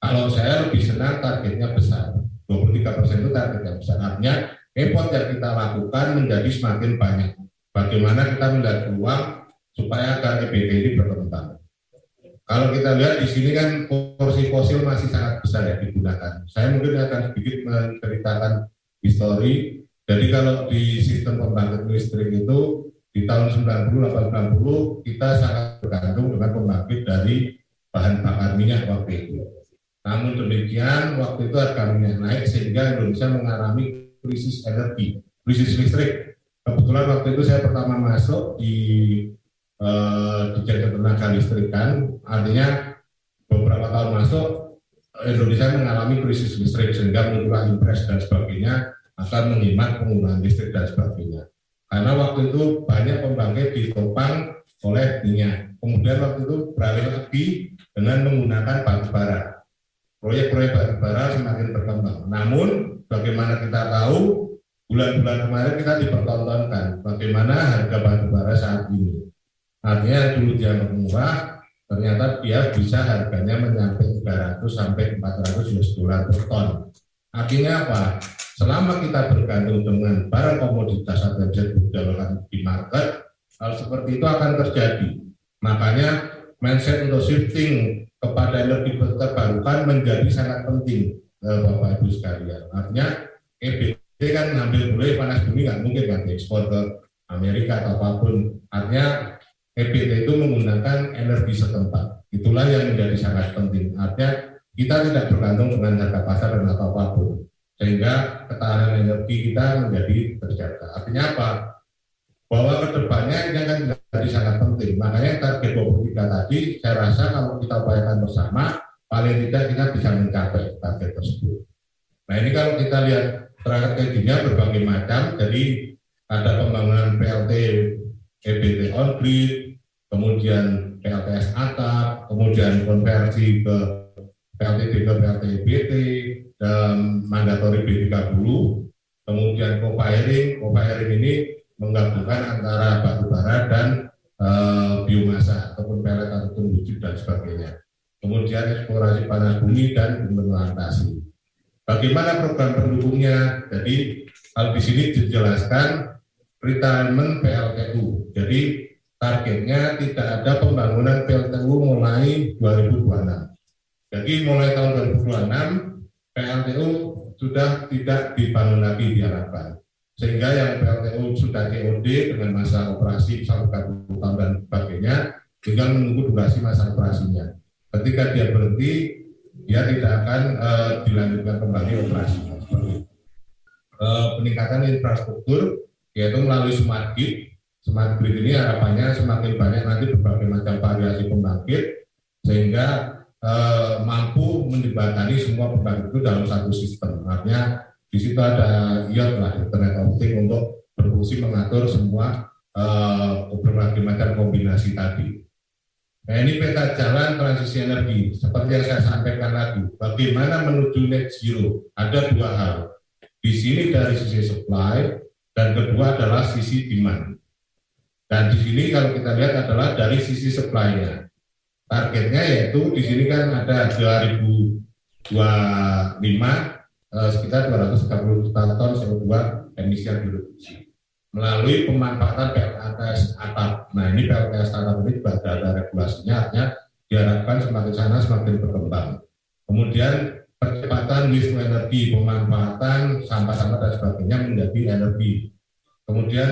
S6: Kalau saya lebih senang targetnya besar. 23 persen itu target yang besar. Artinya, effort yang kita lakukan menjadi semakin banyak. Bagaimana kita melihat peluang supaya agar EBT ini berkembang. Kalau kita lihat di sini kan porsi fosil masih sangat besar ya digunakan. Saya mungkin akan sedikit menceritakan histori. Jadi kalau di sistem pembangkit listrik itu di tahun 90 80 kita sangat bergantung dengan pembangkit dari bahan bakar minyak waktu itu. Namun demikian waktu itu harga minyak naik sehingga Indonesia mengalami krisis energi, krisis listrik. Kebetulan waktu itu saya pertama masuk di eh, tenaga listrikan, artinya beberapa tahun masuk Indonesia mengalami krisis listrik sehingga mengurangi impres dan sebagainya akan menghemat penggunaan listrik dan sebagainya. Karena waktu itu banyak pembangkit ditopang oleh minyak. Kemudian waktu itu beralih lagi dengan menggunakan batu bara. Proyek-proyek batu bara semakin berkembang. Namun bagaimana kita tahu bulan-bulan kemarin kita dipertontonkan bagaimana harga batu bara saat ini. Artinya dulu dianggap murah, ternyata dia bisa harganya mencapai 300 sampai 400 US dollar per ton. Artinya apa? Selama kita bergantung dengan barang komoditas atau yang bisa di market, hal seperti itu akan terjadi. Makanya mindset untuk shifting kepada energi terbarukan menjadi sangat penting, eh, Bapak Ibu sekalian. Artinya EBT kan ngambil boleh panas bumi nggak mungkin kan ekspor ke Amerika atau apa pun. Artinya EBT itu menggunakan energi setempat. Itulah yang menjadi sangat penting. Artinya kita tidak bergantung dengan harga pasar dan atau apa pun. Sehingga ketahanan energi kita menjadi terjaga. Artinya apa? Bahwa ke depannya ini akan menjadi sangat penting. Makanya target 23 tadi, saya rasa kalau kita upayakan bersama, paling tidak kita bisa mencapai target tersebut. Nah ini kalau kita lihat strateginya berbagai macam, jadi ada pembangunan PLT EBT on grid, kemudian PLTS atap, kemudian konversi ke PLTB ke PLTBT, dan mandatori B30, kemudian co-firing, co-firing ini menggabungkan antara batu bara dan e, biomasa ataupun pelet ataupun wujud dan sebagainya. Kemudian eksplorasi panas bumi dan implementasi. Bagaimana program pendukungnya? Jadi hal di sini dijelaskan retirement PLTU. Jadi targetnya tidak ada pembangunan PLTU mulai 2026. Jadi mulai tahun 2026 PLTU sudah tidak dibangun lagi diharapkan. Sehingga yang PLTU sudah COD dengan masa operasi 40 tahun dan sebagainya, tinggal menunggu durasi masa operasinya. ketika dia berhenti dia tidak akan uh, dilanjutkan kembali operasi. Uh, peningkatan infrastruktur yaitu melalui smart grid. Smart grid ini harapannya semakin banyak nanti berbagai macam variasi pembangkit sehingga uh, mampu menjembatani semua pembangkit itu dalam satu sistem. Artinya di situ ada IOT lah, internet optik untuk berfungsi mengatur semua uh, berbagai macam kombinasi tadi. Nah ini peta jalan transisi energi. Seperti yang saya sampaikan lagi, bagaimana menuju net zero? Ada dua hal. Di sini dari sisi supply, dan kedua adalah sisi demand. Dan di sini kalau kita lihat adalah dari sisi supply-nya. Targetnya yaitu di sini kan ada 2025 eh, sekitar 230 juta ton CO2 emisi yang direduksi melalui pemanfaatan PLTS atap. Nah ini PLTS atap ini juga ada regulasinya, artinya diharapkan semakin sana semakin berkembang. Kemudian percepatan waste energi, pemanfaatan sampah-sampah dan sebagainya menjadi energi. Kemudian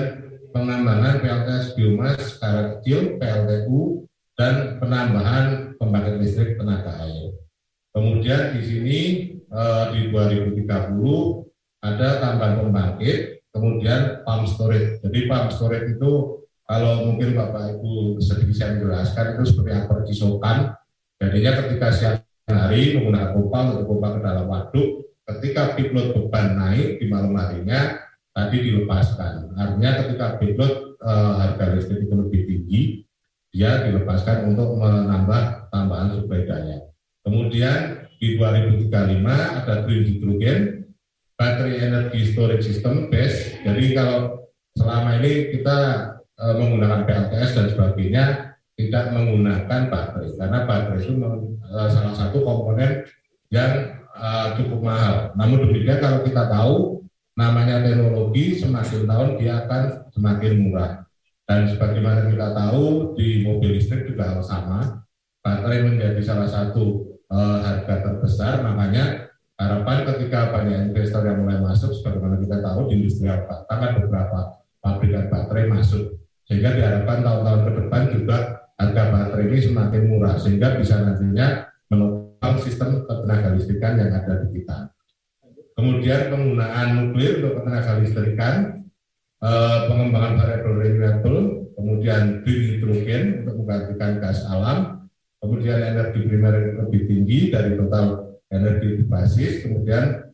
S6: penambahan PLTS biomas skala kecil, PLTU, dan penambahan pembangkit listrik tenaga air. Kemudian di sini eh, di 2030 ada tambahan pembangkit, kemudian pump storage. Jadi pump storage itu kalau mungkin Bapak Ibu sedikit saya menjelaskan itu seperti apa cisokan. Jadinya ketika siang hari menggunakan pompa untuk pompa ke dalam waduk ketika load beban naik di malam harinya tadi dilepaskan artinya ketika load e, harga listrik itu lebih tinggi dia dilepaskan untuk menambah tambahan suplai daya kemudian di 2035 ada green hydrogen battery energy storage system BESS jadi kalau selama ini kita e, menggunakan PLTS dan sebagainya tidak menggunakan baterai karena baterai itu uh, salah satu komponen yang uh, cukup mahal. Namun demikian kalau kita tahu namanya teknologi semakin tahun dia akan semakin murah. Dan sebagaimana kita tahu di mobil listrik juga sama, baterai menjadi salah satu uh, harga terbesar. Makanya harapan ketika banyak investor yang mulai masuk, sebagaimana kita tahu di industri apa, ada beberapa pabrikan baterai masuk. Sehingga diharapkan tahun-tahun ke depan juga harga baterai ini semakin murah sehingga bisa nantinya menopang sistem ketenaga listrikan yang ada di kita. Kemudian penggunaan nuklir untuk ketenaga listrikan, eh, pengembangan variable renewable, kemudian green hydrogen untuk menggantikan gas alam, kemudian energi primer lebih tinggi dari total energi berbasis, kemudian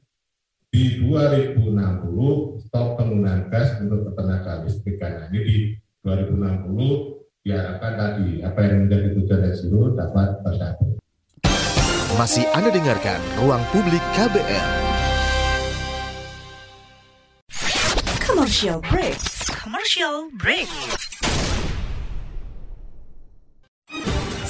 S6: di 2060 stop penggunaan gas untuk ketenaga listrikan. Nah, ini di 2060 diharapkan tadi apa yang menjadi tujuan net zero dapat tercapai.
S2: Masih Anda dengarkan Ruang Publik KBR.
S5: Commercial break. Commercial break.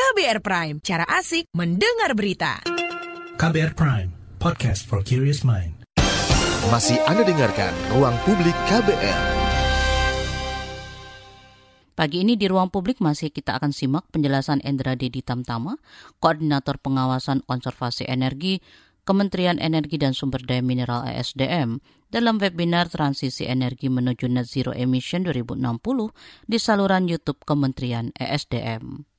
S5: KBR Prime, cara asik mendengar berita.
S7: KBR Prime, podcast for curious mind.
S2: Masih Anda dengarkan Ruang Publik KBR.
S3: Pagi ini di ruang publik masih kita akan simak penjelasan Endra Dedi Tamtama, Koordinator Pengawasan Konservasi Energi, Kementerian Energi dan Sumber Daya Mineral ESDM, dalam webinar Transisi Energi Menuju Net Zero Emission 2060 di saluran YouTube Kementerian ESDM.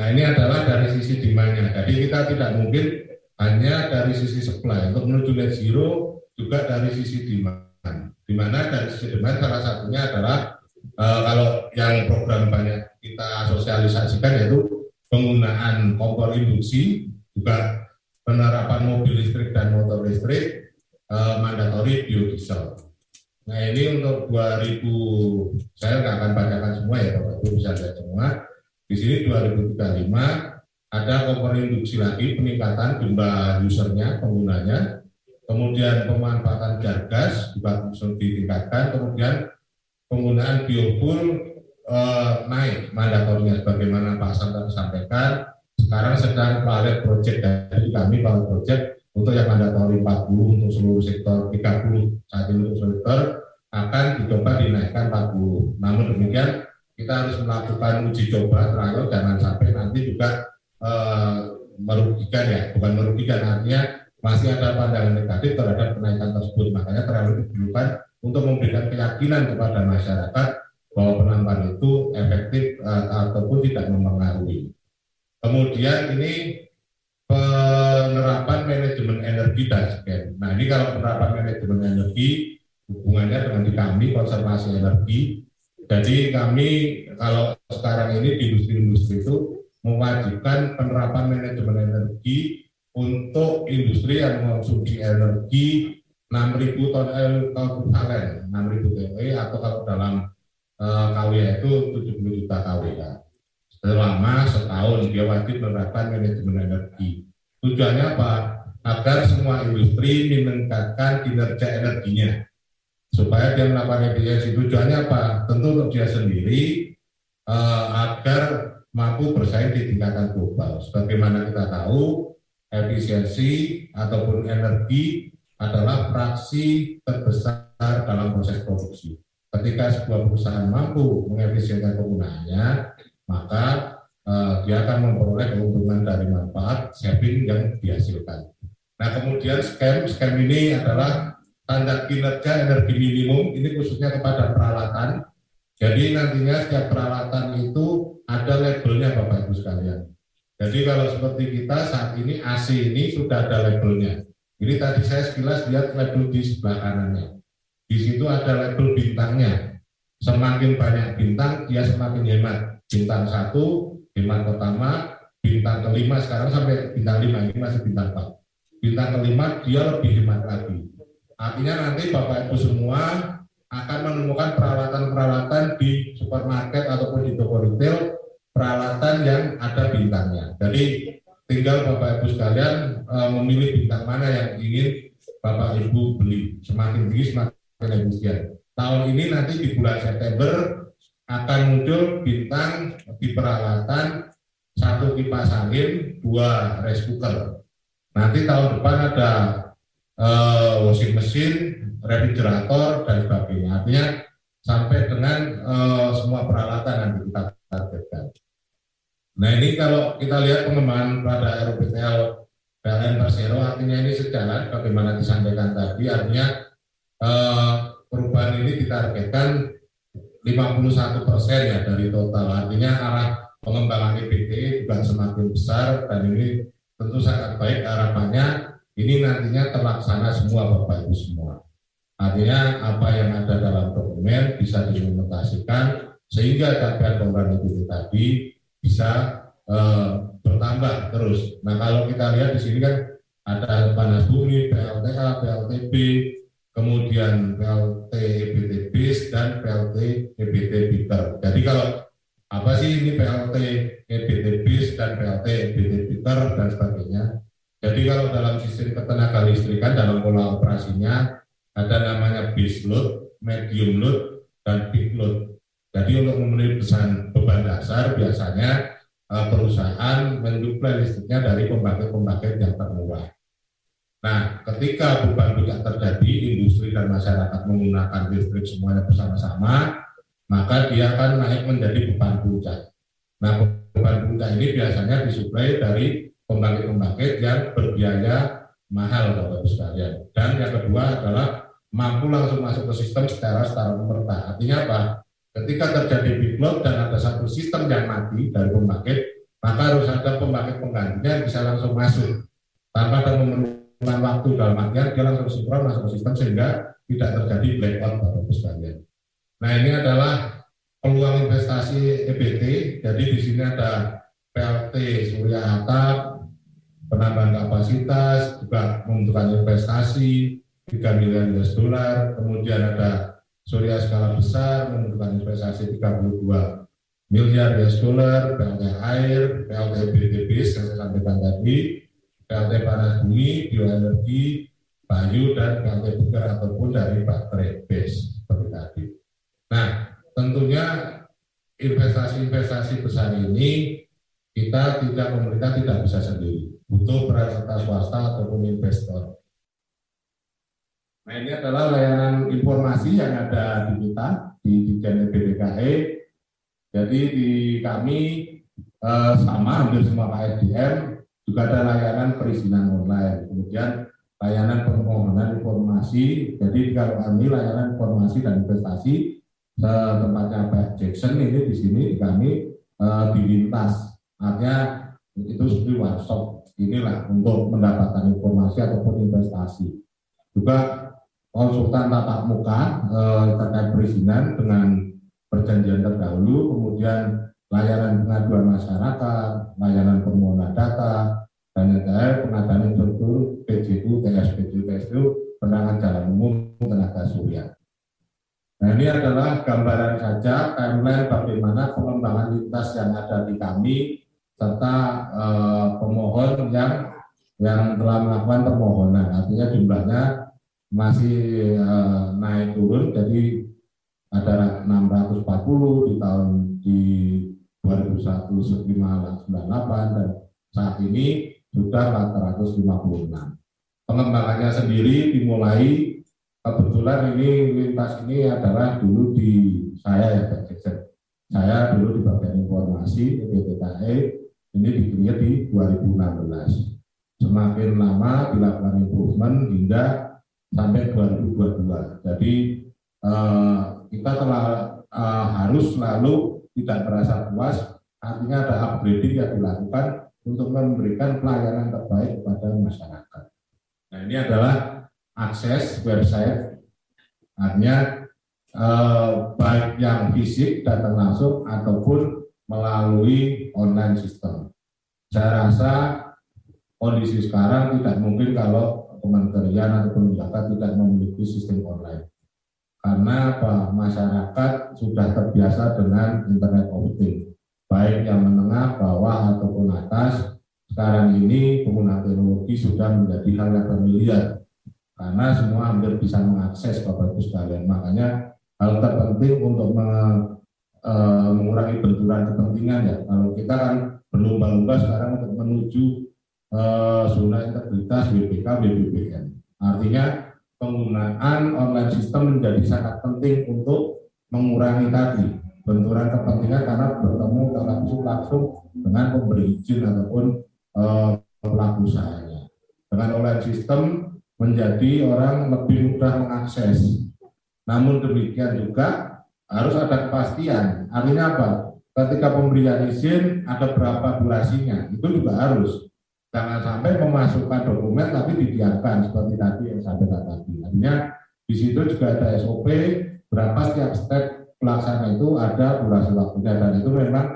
S6: Nah ini adalah dari sisi demandnya. Jadi kita tidak mungkin hanya dari sisi supply. Untuk menuju net zero juga dari sisi demand. Di mana dari sisi demand salah satunya adalah e, kalau yang program banyak kita sosialisasikan yaitu penggunaan kompor induksi juga penerapan mobil listrik dan motor listrik uh, mandatori biodiesel. Nah ini untuk 2000, saya nggak akan bacakan semua ya Bapak Ibu bisa lihat semua. Di sini 2035 ada komponen induksi lagi peningkatan jumlah usernya, penggunanya, kemudian pemanfaatan gas ditingkatkan, kemudian penggunaan biofuel eh, naik mandatornya sebagaimana Pak Santan sampaikan. Sekarang sedang pilot project dari kami pilot project untuk yang mandatori 40 untuk seluruh sektor, 30 saat ini untuk sektor akan dicoba dinaikkan 40. Namun demikian kita harus melakukan uji coba trial jangan sampai nanti juga eh, merugikan ya, bukan merugikan artinya masih ada pandangan negatif terhadap kenaikan tersebut. Makanya terlalu diperlukan untuk memberikan keyakinan kepada masyarakat bahwa penambahan itu efektif uh, ataupun tidak mempengaruhi. Kemudian ini penerapan manajemen energi dan sebagainya. Nah ini kalau penerapan manajemen energi hubungannya dengan di kami konservasi energi. Jadi kami kalau sekarang ini di industri-industri itu mewajibkan penerapan manajemen energi untuk industri yang mengonsumsi energi 6.000 ton ekvivalent, 6.000 TWE atau kalau dalam uh, KWA itu 70 juta KWA. Selama setahun dia wajib menerapkan manajemen energi. Tujuannya apa? Agar semua industri meningkatkan kinerja energinya. Supaya dia melakukan efisiensi. Tujuannya apa? Tentu untuk dia sendiri uh, agar mampu bersaing di tingkatan global. Sebagaimana kita tahu, efisiensi ataupun energi adalah fraksi terbesar dalam proses produksi. Ketika sebuah perusahaan mampu mengefisienkan penggunaannya, maka uh, dia akan memperoleh keuntungan dari manfaat saving yang dihasilkan. Nah kemudian scam, scam ini adalah tanda kinerja energi minimum, ini khususnya kepada peralatan. Jadi nantinya setiap peralatan itu ada labelnya Bapak Ibu sekalian jadi kalau seperti kita saat ini AC ini sudah ada labelnya. Ini tadi saya sekilas lihat label di sebelah kanannya. Di situ ada label bintangnya. Semakin banyak bintang, dia semakin hemat. Bintang satu, hemat pertama, bintang kelima sekarang sampai bintang lima ini masih bintang empat. Bintang kelima dia lebih hemat lagi. Artinya nanti Bapak Ibu semua akan menemukan peralatan-peralatan di supermarket ataupun di toko retail peralatan yang ada bintangnya. Jadi tinggal Bapak Ibu sekalian uh, memilih bintang mana yang ingin Bapak Ibu beli. Semakin tinggi semakin efisien. Tahun ini nanti di bulan September akan muncul bintang di peralatan satu kipas angin, dua rice cooker. Nanti tahun depan ada uh, washing machine, refrigerator dan sebagainya. Artinya sampai dengan uh, semua peralatan yang kita targetkan. Nah ini kalau kita lihat pengembangan pada RUPTL PLN Persero artinya ini sejalan bagaimana disampaikan tadi artinya eh, perubahan ini ditargetkan 51 persen ya dari total artinya arah pengembangan EBT juga semakin besar dan ini tentu sangat baik harapannya ini nantinya terlaksana semua Bapak Ibu semua. Artinya apa yang ada dalam dokumen bisa diimplementasikan sehingga capaian program itu tadi bisa uh, bertambah terus. Nah kalau kita lihat di sini kan ada panas bumi, PLTA, PLTB, kemudian PLT EBT BIS dan PLT EBT BITER. Jadi kalau apa sih ini PLT EBT dan PLT EBT BITER dan sebagainya. Jadi kalau dalam sistem ketenaga listrikan dalam pola operasinya ada namanya base load, medium load, dan peak load. Jadi untuk memenuhi pesan beban dasar biasanya uh, perusahaan menyuplai listriknya dari pembangkit-pembangkit yang termurah. Nah, ketika beban puncak terjadi, industri dan masyarakat menggunakan listrik semuanya bersama-sama, maka dia akan naik menjadi beban puncak. Nah, beban puncak ini biasanya disuplai dari pembangkit-pembangkit yang berbiaya mahal, Bapak Ibu sekalian. Dan yang kedua adalah mampu langsung masuk ke sistem secara secara merta. Artinya apa? Ketika terjadi big load dan ada satu sistem yang mati dari pembangkit, maka harus ada pembangkit penggantinya yang bisa langsung masuk tanpa ada memerlukan waktu dalam artian dia langsung sinkron masuk ke sistem sehingga tidak terjadi blackout bapak ibu sekalian. Nah ini adalah peluang investasi EBT. Jadi di sini ada PLT Surya Atap, penambahan kapasitas, juga membutuhkan investasi 3 miliar US dollar, kemudian ada surya skala besar membutuhkan investasi 32 miliar US dollar, PLT air, PLT BTB saya sampaikan tadi, PLT panas bumi, bioenergi, bayu, dan PLT bugar ataupun dari baterai base seperti tadi. Nah, tentunya investasi-investasi besar ini kita tidak pemerintah tidak bisa sendiri, butuh peran serta swasta ataupun investor. Nah ini adalah layanan informasi yang ada di kita di Dijen BDKE. Jadi di kami eh, sama hampir semua KSDM juga ada layanan perizinan online. Kemudian layanan permohonan informasi. Jadi kalau kami layanan informasi dan investasi tempatnya Pak Jackson ini di sini di kami eh, di lintas. Artinya itu seperti workshop inilah untuk mendapatkan informasi ataupun investasi. Juga konsultan tatap muka eh, terkait perizinan dengan perjanjian terdahulu, kemudian layanan pengaduan masyarakat, layanan permohonan data, dan lain pengadaan infrastruktur PJU, TSPJ, TSU, penanganan jalan umum, tenaga surya. Nah ini adalah gambaran saja timeline bagaimana pengembangan lintas yang ada di kami serta eh, pemohon yang yang telah melakukan permohonan. Artinya jumlahnya masih uh, naik turun jadi ada 640 di tahun di 2001 598 dan saat ini sudah 456. Pengembangannya sendiri dimulai kebetulan ini lintas ini adalah dulu di saya ya Pak. Saya dulu di bagian informasi BPTKE ini dikira di 2016. Semakin lama dilakukan improvement hingga sampai 2022. Jadi uh, kita telah uh, harus selalu tidak merasa puas, artinya ada upgrading yang dilakukan untuk memberikan pelayanan terbaik kepada masyarakat. Nah ini adalah akses website, artinya eh, baik yang fisik datang langsung ataupun melalui online system. Saya rasa kondisi sekarang tidak mungkin kalau kementerian ataupun lembaga tidak memiliki sistem online. Karena apa? masyarakat sudah terbiasa dengan internet of things, baik yang menengah, bawah ataupun atas. Sekarang ini penggunaan teknologi sudah menjadi hal yang familiar karena semua hampir bisa mengakses Bapak Ibu sekalian. Makanya hal terpenting untuk e, mengurangi benturan kepentingan ya. Kalau kita kan berlomba-lomba sekarang untuk menuju uh, zona integritas BPK BBBN. Artinya penggunaan online system menjadi sangat penting untuk mengurangi tadi benturan kepentingan karena bertemu langsung langsung dengan pemberi izin ataupun uh, pelaku usahanya. Dengan online system menjadi orang lebih mudah mengakses. Namun demikian juga harus ada kepastian. Artinya apa? Ketika pemberian izin ada berapa durasinya, itu juga harus Jangan sampai memasukkan dokumen tapi didiamkan seperti tadi yang saya katakan tadi. Artinya di situ juga ada SOP berapa setiap step pelaksana itu ada durasi waktunya dan itu memang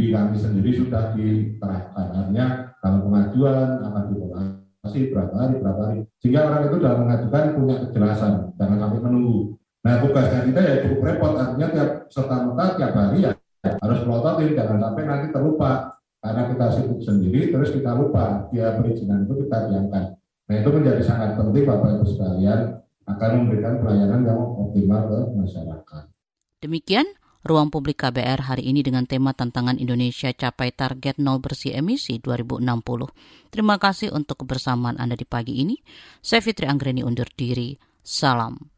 S6: di kami sendiri sudah diterapkan. Artinya kalau pengajuan akan dibatasi berapa hari, berapa hari. Sehingga orang itu dalam mengajukan punya kejelasan, jangan sampai menunggu. Nah tugasnya kita ya cukup repot, artinya tiap serta merta tiap hari ya harus melototin, jangan sampai nanti terlupa karena kita sibuk sendiri terus kita lupa dia perizinan itu kita diamkan nah itu menjadi sangat penting Bapak Ibu sekalian akan memberikan pelayanan yang optimal ke masyarakat
S3: demikian Ruang Publik KBR hari ini dengan tema tantangan Indonesia capai target nol bersih emisi 2060. Terima kasih untuk kebersamaan Anda di pagi ini. Saya Fitri Anggreni undur diri. Salam.